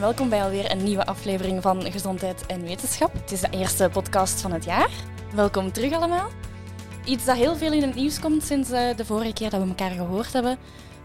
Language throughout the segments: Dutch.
welkom bij alweer een nieuwe aflevering van Gezondheid en Wetenschap. Het is de eerste podcast van het jaar. Welkom terug allemaal. Iets dat heel veel in het nieuws komt sinds eh, de vorige keer dat we elkaar gehoord hebben,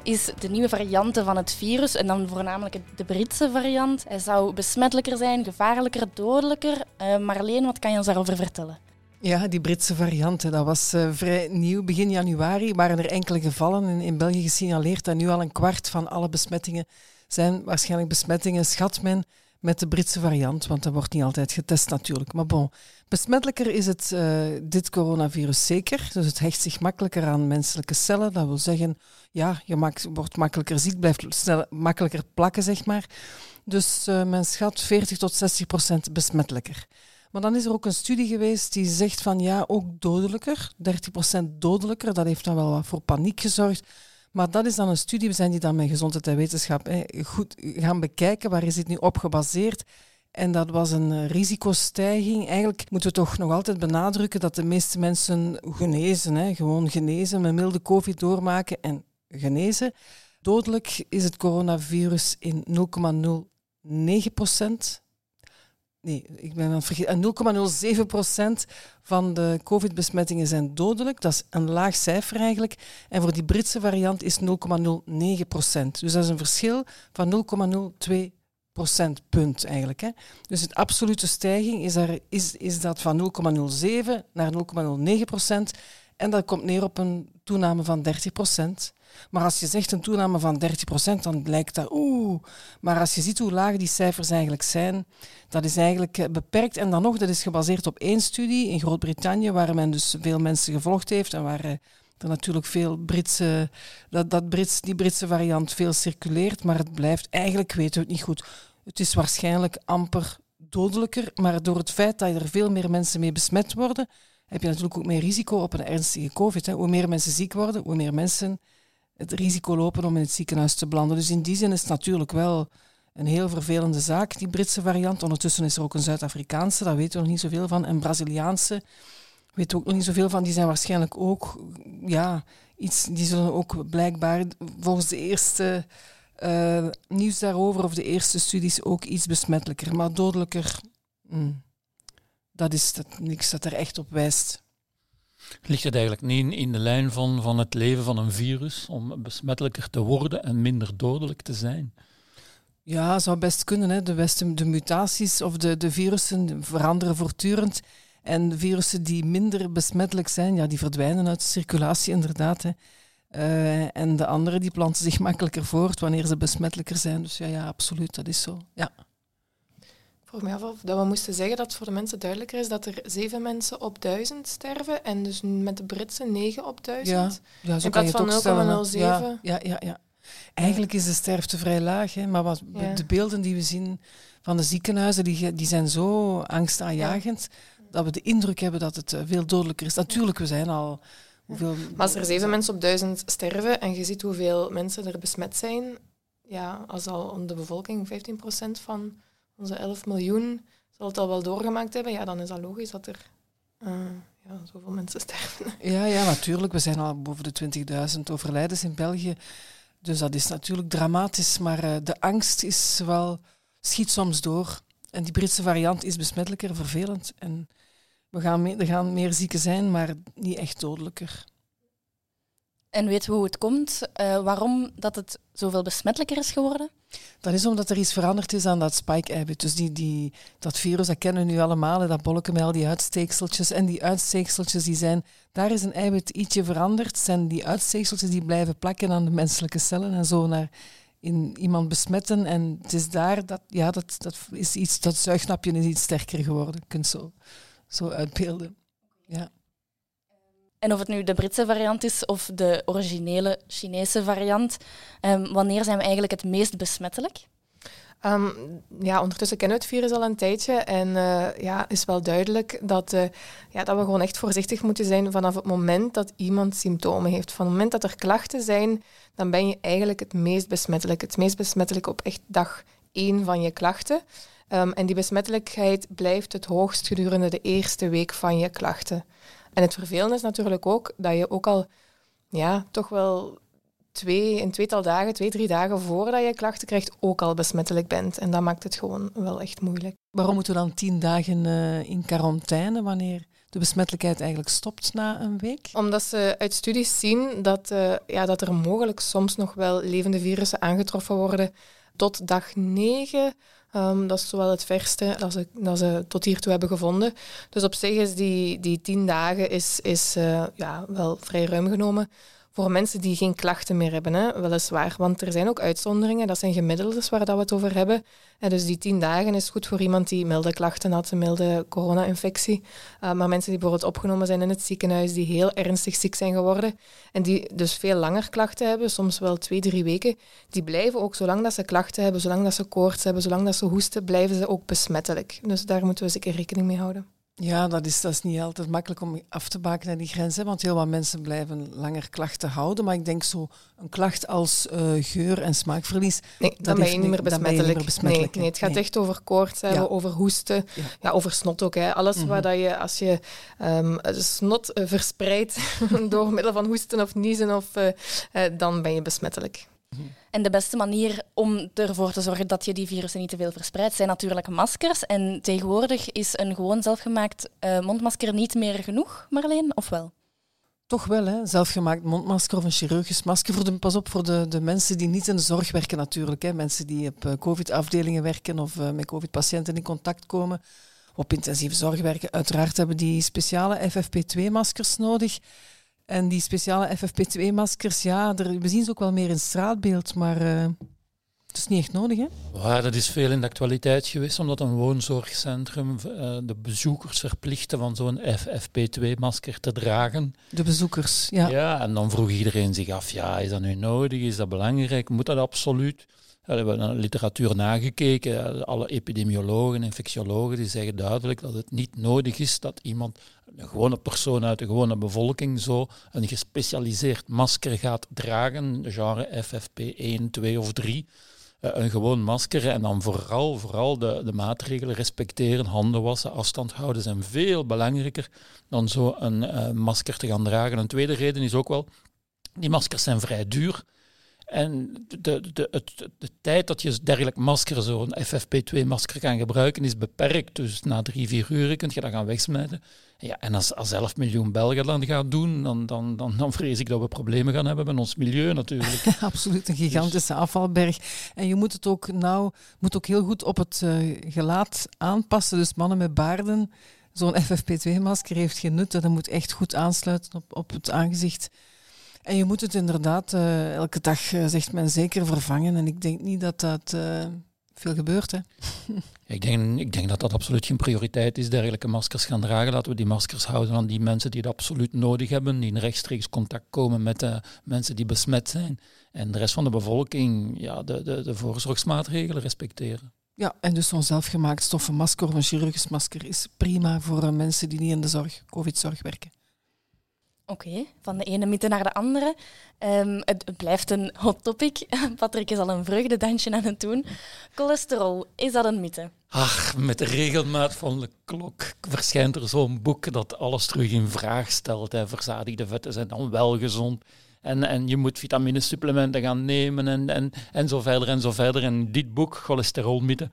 is de nieuwe varianten van het virus en dan voornamelijk de Britse variant. Hij zou besmettelijker zijn, gevaarlijker, dodelijker. Uh, Marleen, wat kan je ons daarover vertellen? Ja, die Britse variant, dat was uh, vrij nieuw. Begin januari waren er enkele gevallen in, in België gesignaleerd en nu al een kwart van alle besmettingen zijn waarschijnlijk besmettingen, schat men, met de Britse variant, want dat wordt niet altijd getest natuurlijk. Maar bon, besmettelijker is het, uh, dit coronavirus zeker. Dus het hecht zich makkelijker aan menselijke cellen. Dat wil zeggen, ja, je maakt, wordt makkelijker ziek, blijft makkelijker plakken, zeg maar. Dus uh, men schat 40 tot 60 procent besmettelijker. Maar dan is er ook een studie geweest die zegt van ja, ook dodelijker, 30 procent dodelijker. Dat heeft dan wel wat voor paniek gezorgd. Maar dat is dan een studie, we zijn die dan met gezondheid en wetenschap hè, goed gaan bekijken, waar is dit nu op gebaseerd. En dat was een risicostijging. Eigenlijk moeten we toch nog altijd benadrukken dat de meeste mensen genezen, hè, gewoon genezen, met milde COVID doormaken en genezen. Dodelijk is het coronavirus in 0,09 procent Nee, ik ben aan vergeten. 0,07% van de COVID-besmettingen zijn dodelijk. Dat is een laag cijfer eigenlijk. En voor die Britse variant is 0,09%. Dus dat is een verschil van 0,02 procentpunt eigenlijk. Hè. Dus de absolute stijging is, er, is, is dat van 0,07 naar 0,09 procent. En dat komt neer op een toename van 30 procent. Maar als je zegt een toename van 30%, dan lijkt dat oeh. Maar als je ziet hoe laag die cijfers eigenlijk zijn, dat is eigenlijk eh, beperkt. En dan nog, dat is gebaseerd op één studie in Groot-Brittannië, waar men dus veel mensen gevolgd heeft en waar eh, er natuurlijk veel Britse, dat, dat Brits, die Britse variant veel circuleert. Maar het blijft, eigenlijk weten we het niet goed. Het is waarschijnlijk amper dodelijker, maar door het feit dat er veel meer mensen mee besmet worden, heb je natuurlijk ook meer risico op een ernstige COVID. Hè. Hoe meer mensen ziek worden, hoe meer mensen het risico lopen om in het ziekenhuis te belanden. Dus in die zin is het natuurlijk wel een heel vervelende zaak, die Britse variant. Ondertussen is er ook een Zuid-Afrikaanse, daar weten we nog niet zoveel van. En Braziliaanse, weten we ook nog niet zoveel van. Die zijn waarschijnlijk ook, ja, iets, die zullen ook blijkbaar volgens de eerste uh, nieuws daarover, of de eerste studies, ook iets besmettelijker. Maar dodelijker, mm, dat is dat, niks dat er echt op wijst. Ligt het eigenlijk niet in de lijn van, van het leven van een virus om besmettelijker te worden en minder dodelijk te zijn? Ja, zou best kunnen. Hè. De, de mutaties of de, de virussen veranderen voortdurend. En virussen die minder besmettelijk zijn, ja, die verdwijnen uit de circulatie inderdaad. Hè. Uh, en de andere die planten zich makkelijker voort wanneer ze besmettelijker zijn. Dus ja, ja absoluut, dat is zo. Ja vroeg mij af of dat we moesten zeggen dat het voor de mensen duidelijker is dat er zeven mensen op duizend sterven en dus met de Britse negen op duizend. Ja, ja zo in plaats van 0,07. Ja, ja, ja, ja. Eigenlijk is de sterfte vrij laag, hè, maar wat, de beelden die we zien van de ziekenhuizen, die, die zijn zo angstaanjagend dat we de indruk hebben dat het eh, veel dodelijker is. Natuurlijk, we zijn al... Hoeveel... Maar als er zeven mensen op duizend sterven en je ziet hoeveel mensen er besmet zijn, ja, als al de bevolking 15% van onze 11 miljoen zal het al wel doorgemaakt hebben, ja, dan is dat logisch dat er uh, ja, zoveel mensen sterven. Ja, ja, natuurlijk. We zijn al boven de 20.000 overlijdens in België. Dus dat is natuurlijk dramatisch. Maar uh, de angst is wel, schiet soms door. En die Britse variant is besmettelijker, vervelend. En we gaan er gaan meer zieken zijn, maar niet echt dodelijker. En weten we hoe het komt? Uh, waarom dat het zoveel besmettelijker is geworden? Dat is omdat er iets veranderd is aan dat spike-eiwit. Dus die, die, dat virus, dat kennen we nu allemaal, dat bolkenmel, die uitsteekseltjes. En die uitsteekseltjes, die zijn, daar is een eiwit ietsje veranderd. zijn die uitsteekseltjes die blijven plakken aan de menselijke cellen en zo naar in iemand besmetten. En het is daar, dat, ja, dat, dat, is iets, dat zuignapje is iets sterker geworden. Je kunt zo, zo uitbeelden. Ja. En of het nu de Britse variant is of de originele Chinese variant, um, wanneer zijn we eigenlijk het meest besmettelijk? Um, ja, ondertussen kennen we het virus al een tijdje en uh, ja, is wel duidelijk dat, uh, ja, dat we gewoon echt voorzichtig moeten zijn vanaf het moment dat iemand symptomen heeft. Van het moment dat er klachten zijn, dan ben je eigenlijk het meest besmettelijk. Het meest besmettelijk op echt dag één van je klachten. Um, en die besmettelijkheid blijft het hoogst gedurende de eerste week van je klachten. En het vervelende is natuurlijk ook dat je ook al ja, toch wel twee, een tweetal dagen, twee, drie dagen voordat je klachten krijgt, ook al besmettelijk bent. En dat maakt het gewoon wel echt moeilijk. Waarom moeten we dan tien dagen uh, in quarantaine wanneer de besmettelijkheid eigenlijk stopt na een week? Omdat ze uit studies zien dat, uh, ja, dat er mogelijk soms nog wel levende virussen aangetroffen worden tot dag 9. Um, dat is zowel het verste dat ze, dat ze tot hiertoe hebben gevonden. Dus op zich is die, die tien dagen is, is, uh, ja, wel vrij ruim genomen voor mensen die geen klachten meer hebben, hè, weliswaar. Want er zijn ook uitzonderingen, dat zijn gemiddeldes waar dat we het over hebben. En dus die tien dagen is goed voor iemand die milde klachten had, een milde corona-infectie. Uh, maar mensen die bijvoorbeeld opgenomen zijn in het ziekenhuis, die heel ernstig ziek zijn geworden en die dus veel langer klachten hebben, soms wel twee, drie weken, die blijven ook, zolang dat ze klachten hebben, zolang dat ze koorts hebben, zolang dat ze hoesten, blijven ze ook besmettelijk. Dus daar moeten we zeker rekening mee houden. Ja, dat is, dat is niet altijd makkelijk om af te bakenen, die grenzen. Want heel wat mensen blijven langer klachten houden. Maar ik denk zo een klacht als uh, geur- en smaakverlies... Nee, dan ben je niet meer besmettelijk. besmettelijk nee, nee, het gaat echt over koorts hebben, over hoesten. Ja. ja. over snot ook. Hè. Alles mm -hmm. waar dat je, als je um, snot uh, verspreidt door middel van hoesten of niezen, of, uh, dan ben je besmettelijk. En de beste manier om ervoor te zorgen dat je die virussen niet te veel verspreidt, zijn natuurlijk maskers. En tegenwoordig is een gewoon zelfgemaakt uh, mondmasker niet meer genoeg, Marleen, of wel? Toch wel, hè? zelfgemaakt mondmasker of een chirurgisch masker. Voor de, pas op voor de, de mensen die niet in de zorg werken natuurlijk. Hè. Mensen die op uh, covid-afdelingen werken of uh, met covid-patiënten in contact komen. Op intensieve zorg werken. Uiteraard hebben die speciale FFP2-maskers nodig. En die speciale FFP2-maskers, ja, er, we zien ze ook wel meer in straatbeeld, maar uh, het is niet echt nodig, hè? Ja, dat is veel in de actualiteit geweest, omdat een woonzorgcentrum uh, de bezoekers verplichtte van zo'n FFP2-masker te dragen. De bezoekers, ja. Ja, en dan vroeg iedereen zich af, ja, is dat nu nodig? Is dat belangrijk? Moet dat absoluut? we hebben naar literatuur nagekeken. Alle epidemiologen, infectiologen, die zeggen duidelijk dat het niet nodig is dat iemand, een gewone persoon uit de gewone bevolking, zo een gespecialiseerd masker gaat dragen, genre FFP1, 2 of 3 eh, een gewoon masker en dan vooral, vooral de, de maatregelen respecteren, handen wassen, afstand houden zijn veel belangrijker dan zo een uh, masker te gaan dragen. Een tweede reden is ook wel, die maskers zijn vrij duur. En de, de, het, de tijd dat je dergelijk masker, zo'n FFP2-masker kan gebruiken, is beperkt. Dus na drie, vier uur kun je dat gaan wegsmijten. Ja, en als, als 11 miljoen Belgen dan gaat doen, dan, dan, dan, dan vrees ik dat we problemen gaan hebben met ons milieu natuurlijk. Absoluut, een gigantische dus- afvalberg. En je moet het ook, nou, moet ook heel goed op het uh, gelaat aanpassen. Dus mannen met baarden, zo'n FFP2-masker heeft geen nut. Dat moet echt goed aansluiten op, op het aangezicht. En je moet het inderdaad uh, elke dag, uh, zegt men, zeker vervangen. En ik denk niet dat dat uh, veel gebeurt. Hè? ik, denk, ik denk dat dat absoluut geen prioriteit is, dergelijke maskers gaan dragen. Laten we die maskers houden aan die mensen die het absoluut nodig hebben, die in rechtstreeks contact komen met de mensen die besmet zijn. En de rest van de bevolking ja, de, de, de voorzorgsmaatregelen respecteren. Ja, en dus zo'n zelfgemaakt stoffen masker of een chirurgisch masker is prima voor mensen die niet in de zorg, covid-zorg werken. Oké, van de ene mythe naar de andere. Um, het, blijft een hot topic. Patrick is al een vreugdedansje aan het doen. Cholesterol, is dat een mythe? Ach, met de regelmaat van de klok verschijnt er zo'n boek dat alles terug in vraag stelt. Hè. Verzadigde vetten zijn dan wel gezond. En, en je moet vitaminesupplementen gaan nemen en, en, en zo verder en zo verder. En dit boek, Cholesterolmythe,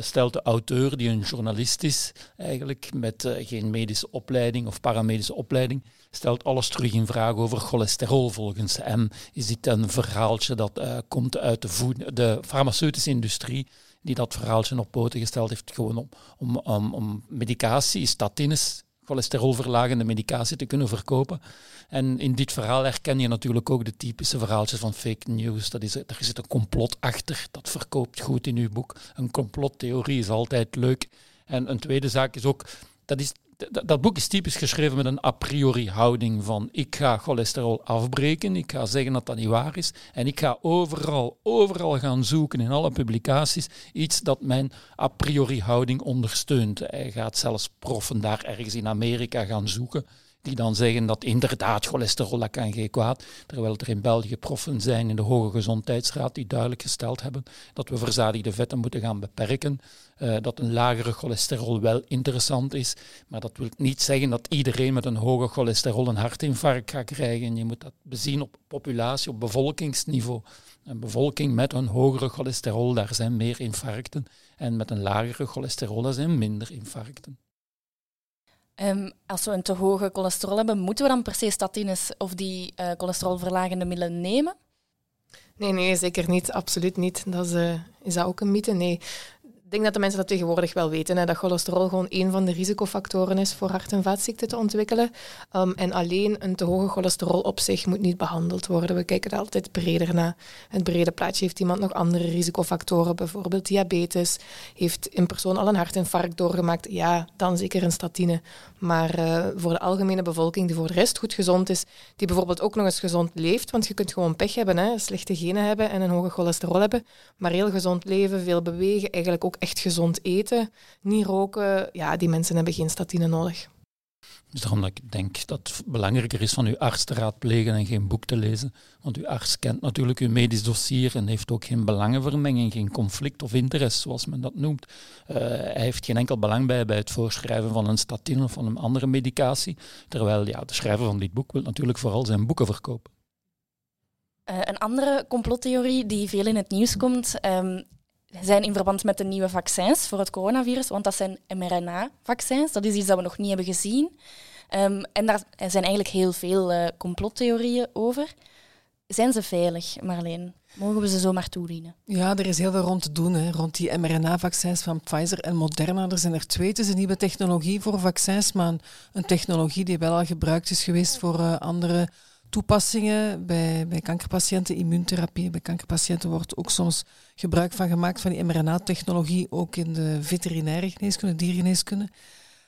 stelt de auteur, die een journalist is, eigenlijk met uh, geen medische opleiding of paramedische opleiding, stelt alles terug in vraag over cholesterol volgens hem. Is dit een verhaaltje dat uh, komt uit de, de farmaceutische industrie, die dat verhaaltje op poten gesteld heeft, gewoon om, om, om, om medicatie, statines, cholesterolverlagende medicatie te kunnen verkopen. En in dit verhaal herken je natuurlijk ook de typische verhaaltjes van fake news. Dat is, er zit een complot achter, dat verkoopt goed in uw boek. Een complottheorie is altijd leuk. En een tweede zaak is ook, dat is dat boek is typisch geschreven met een a priori houding van ik ga cholesterol afbreken, ik ga zeggen dat dat niet waar is en ik ga overal, overal gaan zoeken in alle publicaties iets dat mijn a priori houding ondersteunt. Hij gaat zelfs proffen daar ergens in Amerika gaan zoeken die dan zeggen dat inderdaad cholesterol dat kan geen kwaad, terwijl er in België proffen zijn in de Hoge Gezondheidsraad die duidelijk gesteld hebben dat we verzadigde vetten moeten gaan beperken, uh, dat een lagere cholesterol wel interessant is, maar dat wil niet zeggen dat iedereen met een hoge cholesterol een hartinfarct gaat krijgen. Je moet dat bezien op populatie, op bevolkingsniveau. Een bevolking met een hogere cholesterol, daar zijn meer infarcten. En met een lagere cholesterol, daar zijn minder infarcten. Um, als we een te hoge cholesterol hebben, moeten we dan per se statines of die uh, cholesterolverlagende middelen nemen? Nee, nee, zeker niet. Absoluut niet. Dat is, uh, is dat ook een mythe? Nee. Ik denk dat de mensen dat tegenwoordig wel weten, hè, dat cholesterol gewoon een van de risicofactoren is voor hart- en vaatziekten te ontwikkelen. Um, en alleen een te hoge cholesterol op zich moet niet behandeld worden. We kijken er altijd breder naar. Het brede plaatje heeft iemand nog andere risicofactoren, bijvoorbeeld diabetes. Heeft een persoon al een hartinfarct doorgemaakt? Ja, dan zeker een statine. Maar uh, voor de algemene bevolking die voor de rest goed gezond is, die bijvoorbeeld ook nog eens gezond leeft, want je kunt gewoon pech hebben, hè, slechte genen hebben en een hoge cholesterol hebben, maar heel gezond leven, veel bewegen, eigenlijk ook echt gezond eten, niet roken, ja, die mensen hebben geen statine nodig. Dus daarom dat ik denk dat het belangrijker is van uw arts te raadplegen en geen boek te lezen. Want uw arts kent natuurlijk uw medisch dossier en heeft ook geen belangenvermenging, geen conflict of interesse, zoals men dat noemt. Uh, hij heeft geen enkel belang bij bij het voorschrijven van een statine of van een andere medicatie. Terwijl ja, de schrijver van dit boek wil natuurlijk vooral zijn boeken verkopen. Uh, een andere complottheorie die veel in het nieuws komt, um, zijn in verband met de nieuwe vaccins voor het coronavirus, want dat zijn mRNA-vaccins. Dat is iets dat we nog niet hebben gezien. Um, en daar zijn eigenlijk heel veel uh, complottheorieën over. Zijn ze veilig, Marleen? Mogen we ze zomaar toedienen? Ja, er is heel veel rond te doen, hè, rond die mRNA-vaccins van Pfizer en Moderna. Er zijn er twee. Het is een nieuwe technologie voor vaccins, maar een, technologie die wel al gebruikt is geweest voor uh, andere toepassingen bij, bij kankerpatiënten, immuuntherapie. Bij kankerpatiënten wordt ook soms gebruik van gemaakt van die mRNA-technologie, ook in de veterinaire geneeskunde, diergeneeskunde.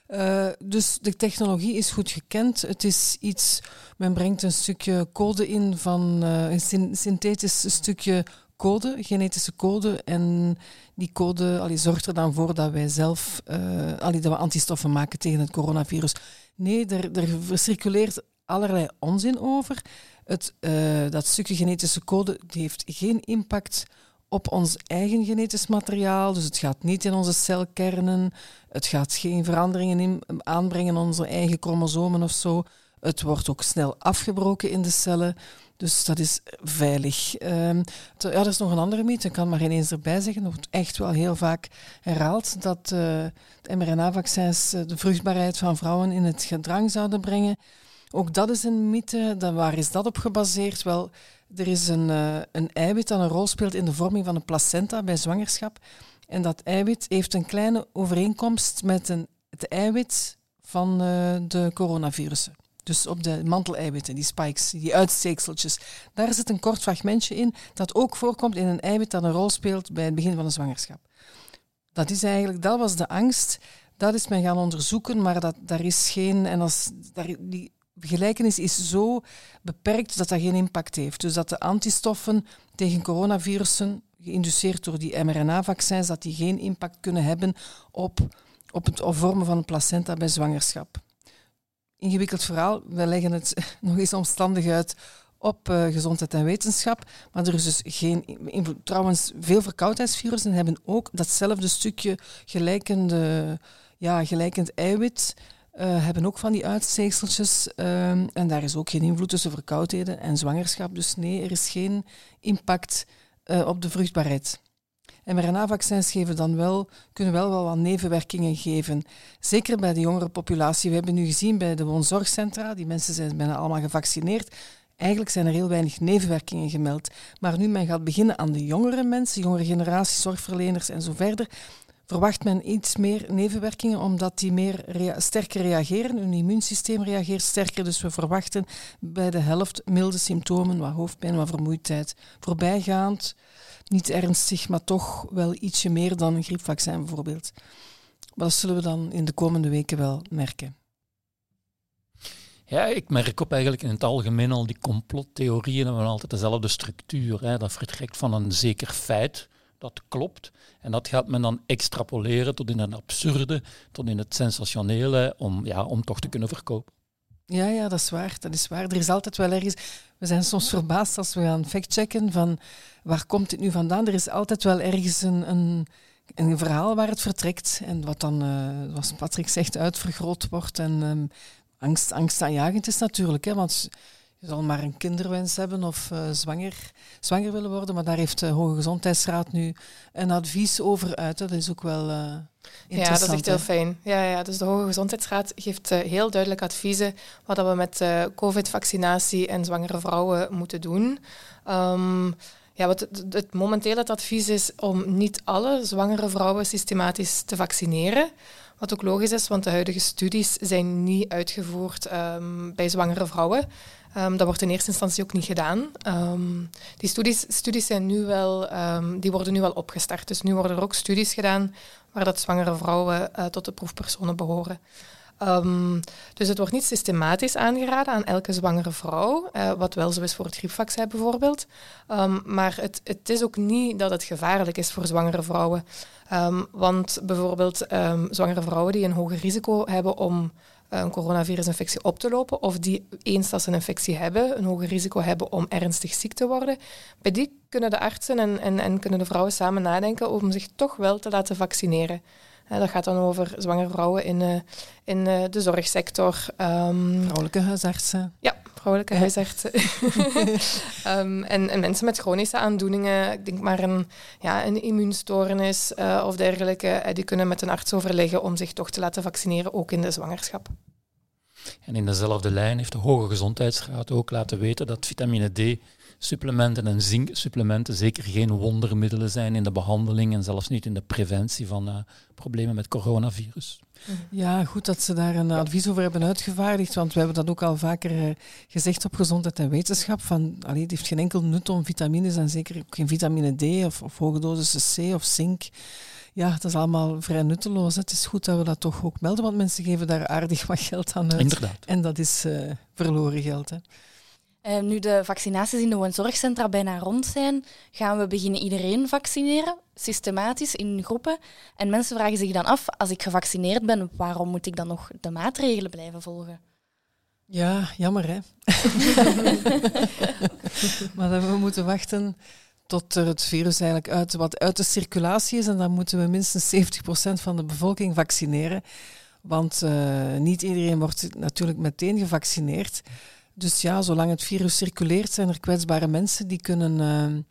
Uh, dus de technologie is goed gekend. Het is iets, men brengt een stukje code in van uh, een synthetisch stukje code, genetische code. En die code allee, zorgt er dan voor dat wij zelf uh, allee, dat we antistoffen maken tegen het coronavirus. Nee, er, er circuleert allerlei onzin over. Het, uh, dat stukje genetische code heeft geen impact op ons eigen genetisch materiaal. Dus het gaat niet in onze celkernen. Het gaat geen veranderingen in, aanbrengen in onze eigen chromosomen of zo. Het wordt ook snel afgebroken in de cellen. Dus dat is veilig. Um, ja, er is nog een andere mythe, ik kan maar ineens erbij zeggen. Dat wordt echt wel heel vaak herhaald dat uh, de mRNA-vaccins de vruchtbaarheid van vrouwen in het gedrang zouden brengen. Ook dat is een mythe. Dan, waar is dat op gebaseerd? Wel, er is een, uh, een eiwit dat een rol speelt in de vorming van een placenta bij zwangerschap. En dat eiwit heeft een kleine overeenkomst met een, het eiwit van uh, de coronavirussen. Dus op de manteleiwitten, die spikes, die uitsteekseltjes. Daar zit een kort fragmentje in dat ook voorkomt in een eiwit dat een rol speelt bij het begin van een zwangerschap. Dat is eigenlijk, dat was de angst. Dat is men gaan onderzoeken, maar dat, daar is geen. En als, daar, die gelijkenis is zo beperkt dat dat geen impact heeft. Dus dat de antistoffen tegen coronavirussen, geïnduceerd door die mRNA-vaccins, dat die geen impact kunnen hebben op, op het vormen van een placenta bij zwangerschap. Ingewikkeld verhaal, we leggen het nog eens omstandig uit op uh, gezondheid en wetenschap. Maar er is dus geen. Trouwens, veel verkoudheidsvirussen hebben ook datzelfde stukje gelijkende, ja, gelijkend eiwit uh, hebben ook van die uitsteekseltjes. Uh, en daar is ook geen invloed tussen verkoudheden en zwangerschap. Dus nee, er is geen impact uh, op de vruchtbaarheid. mRNA-vaccins geven dan wel, kunnen wel, wel wat nevenwerkingen geven. Zeker bij de jongere populatie. We hebben nu gezien bij de woonzorgcentra, die mensen zijn bijna allemaal gevaccineerd. Eigenlijk zijn er heel weinig nevenwerkingen gemeld. Maar nu men gaat beginnen aan de jongere mensen, jongere generatie, zorgverleners en zo verder, verwacht men iets meer nevenwerkingen, omdat die meer sterker reageren. Hun immuunsysteem reageert sterker, dus we verwachten bij de helft milde symptomen, wat hoofdpijn, wat vermoeidheid, voorbijgaand. Niet ernstig, maar toch wel ietsje meer dan een griepvaccin bijvoorbeeld. Dat zullen we dan in de komende weken wel merken. Ja, ik merk op eigenlijk in het algemeen al die complottheorieën hebben altijd dezelfde structuur. Hè. Dat vertrekt van een zeker feit dat klopt. En dat gaat men dan extrapoleren tot in het absurde, tot in het sensationele, om, ja, om toch te kunnen verkopen. Ja, ja, dat is waar. Dat is waar. Er is altijd wel ergens... We zijn soms verbaasd als we gaan factchecken van waar komt dit nu vandaan. Er is altijd wel ergens een, een, een verhaal waar het vertrekt en wat dan, uh, zoals Patrick zegt, uitvergroot wordt. En um, angst, angstaanjagend is natuurlijk, hè, want je zal maar een kinderwens hebben of uh, zwanger, zwanger willen worden, maar daar heeft de Hoge Gezondheidsraad nu een advies over uit. Dat is ook wel uh, Ja, dat is echt heel fijn. Ja, ja, dus de Hoge Gezondheidsraad geeft uh, heel duidelijk adviezen wat we met covid-vaccinatie en zwangere vrouwen moeten doen. Um, ja, wat het, het, momenteel het advies is om niet alle zwangere vrouwen systematisch te vaccineren. Wat ook logisch is, want de huidige studies zijn niet uitgevoerd um, bij zwangere vrouwen. Um, dat wordt in eerste instantie ook niet gedaan. Um, die studies, studies zijn nu wel, die worden nu wel opgestart. Dus nu worden er ook studies gedaan waar dat zwangere vrouwen uh, tot de proefpersonen behoren. Um, dus het wordt niet systematisch aangeraden aan elke zwangere vrouw, uh, wat wel zo is voor het griepvaccin bijvoorbeeld. Um, maar het, het, is ook niet dat het gevaarlijk is voor zwangere vrouwen. Um, want bijvoorbeeld zwangere vrouwen die een hoger risico hebben om een coronavirusinfectie op te lopen, of die eens dat ze een infectie hebben, een hoger risico hebben om ernstig ziek te worden, bij die kunnen de artsen en, en, en kunnen de vrouwen samen nadenken om zich toch wel te laten vaccineren. Dat gaat dan over zwangere vrouwen in, uh, in uh, de zorgsector. Um, vrouwelijke huisartsen. Ja, vrouwelijke huisartsen. um, en, en, mensen met chronische aandoeningen, ik denk maar een, ja, een immuunstoornis uh, of dergelijke, die kunnen met een arts overleggen om zich toch te laten vaccineren, ook in de zwangerschap. En in dezelfde lijn heeft de Hoge Gezondheidsraad ook laten weten dat vitamine D supplementen en zinksupplementen zeker geen wondermiddelen zijn in de behandeling en zelfs niet in de preventie van uh, problemen met coronavirus. Ja, goed dat ze daar een advies over hebben uitgevaardigd, want we hebben dat ook al vaker uh, gezegd op gezondheid en wetenschap. Van, allee, het heeft geen enkel nut om vitamines en zeker ook geen vitamine D of, of hoge dosissen C of zink. Ja, dat is allemaal vrij nutteloos. Het is goed dat we dat toch ook melden, want mensen geven daar aardig wat geld aan uit. Inderdaad. En dat is uh, verloren geld. Hè. Uh, nu de vaccinaties in de woonzorgcentra bijna rond zijn, gaan we beginnen iedereen vaccineren, systematisch in groepen. En mensen vragen zich dan af, als ik gevaccineerd ben, waarom moet ik dan nog de maatregelen blijven volgen? Ja, jammer hè. maar we moeten wachten tot er het virus eigenlijk uit, wat uit de circulatie is. En dan moeten we minstens 70% van de bevolking vaccineren. Want uh, niet iedereen wordt natuurlijk meteen gevaccineerd. Dus ja, zolang het virus circuleert, zijn er kwetsbare mensen die kunnen uh,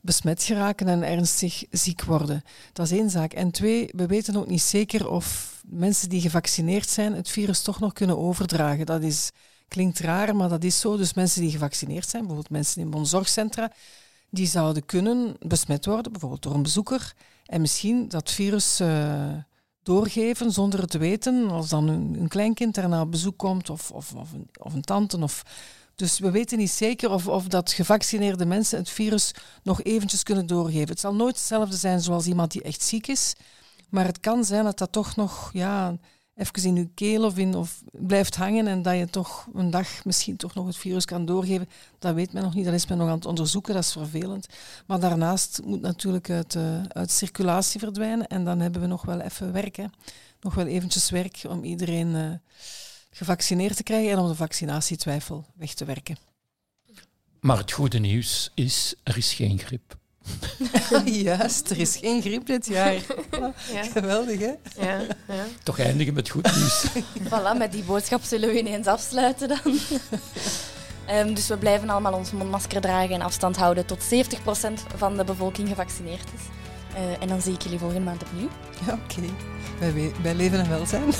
besmet geraken en ernstig ziek worden. Dat is één zaak. En twee, we weten ook niet zeker of mensen die gevaccineerd zijn het virus toch nog kunnen overdragen. Dat is, klinkt raar, maar dat is zo. Dus mensen die gevaccineerd zijn, bijvoorbeeld mensen in zorgcentra, die zouden kunnen besmet worden, bijvoorbeeld door een bezoeker. En misschien dat virus uh, doorgeven zonder het te weten. Als dan een, een kleinkind daarna op bezoek komt of, of, of, een, of een tante. Of, dus we weten niet zeker of, of dat gevaccineerde mensen het virus nog eventjes kunnen doorgeven. Het zal nooit hetzelfde zijn zoals iemand die echt ziek is. Maar het kan zijn dat dat toch nog ja, even in je keel of, in, of blijft hangen en dat je toch een dag misschien toch nog het virus kan doorgeven. Dat weet men nog niet, dat is men nog aan het onderzoeken, dat is vervelend. Maar daarnaast moet natuurlijk uit, uh, uit circulatie verdwijnen en dan hebben we nog wel even werk. Hè. Nog wel eventjes werk om iedereen uh, gevaccineerd te krijgen en om de vaccinatietwijfel weg te werken. Maar het goede nieuws is, er is geen griep. Juist, er is geen griep dit jaar. Ja. Geweldig, hè? Ja, ja. Toch eindigen met goed nieuws. voilà, met die boodschap zullen we ineens afsluiten dan. um, dus we blijven allemaal ons mondmasker dragen en afstand houden tot 70% van de bevolking gevaccineerd is. Uh, en dan zie ik jullie volgende maand opnieuw. Ja, oké. Okay. Bij, bij leven en welzijn.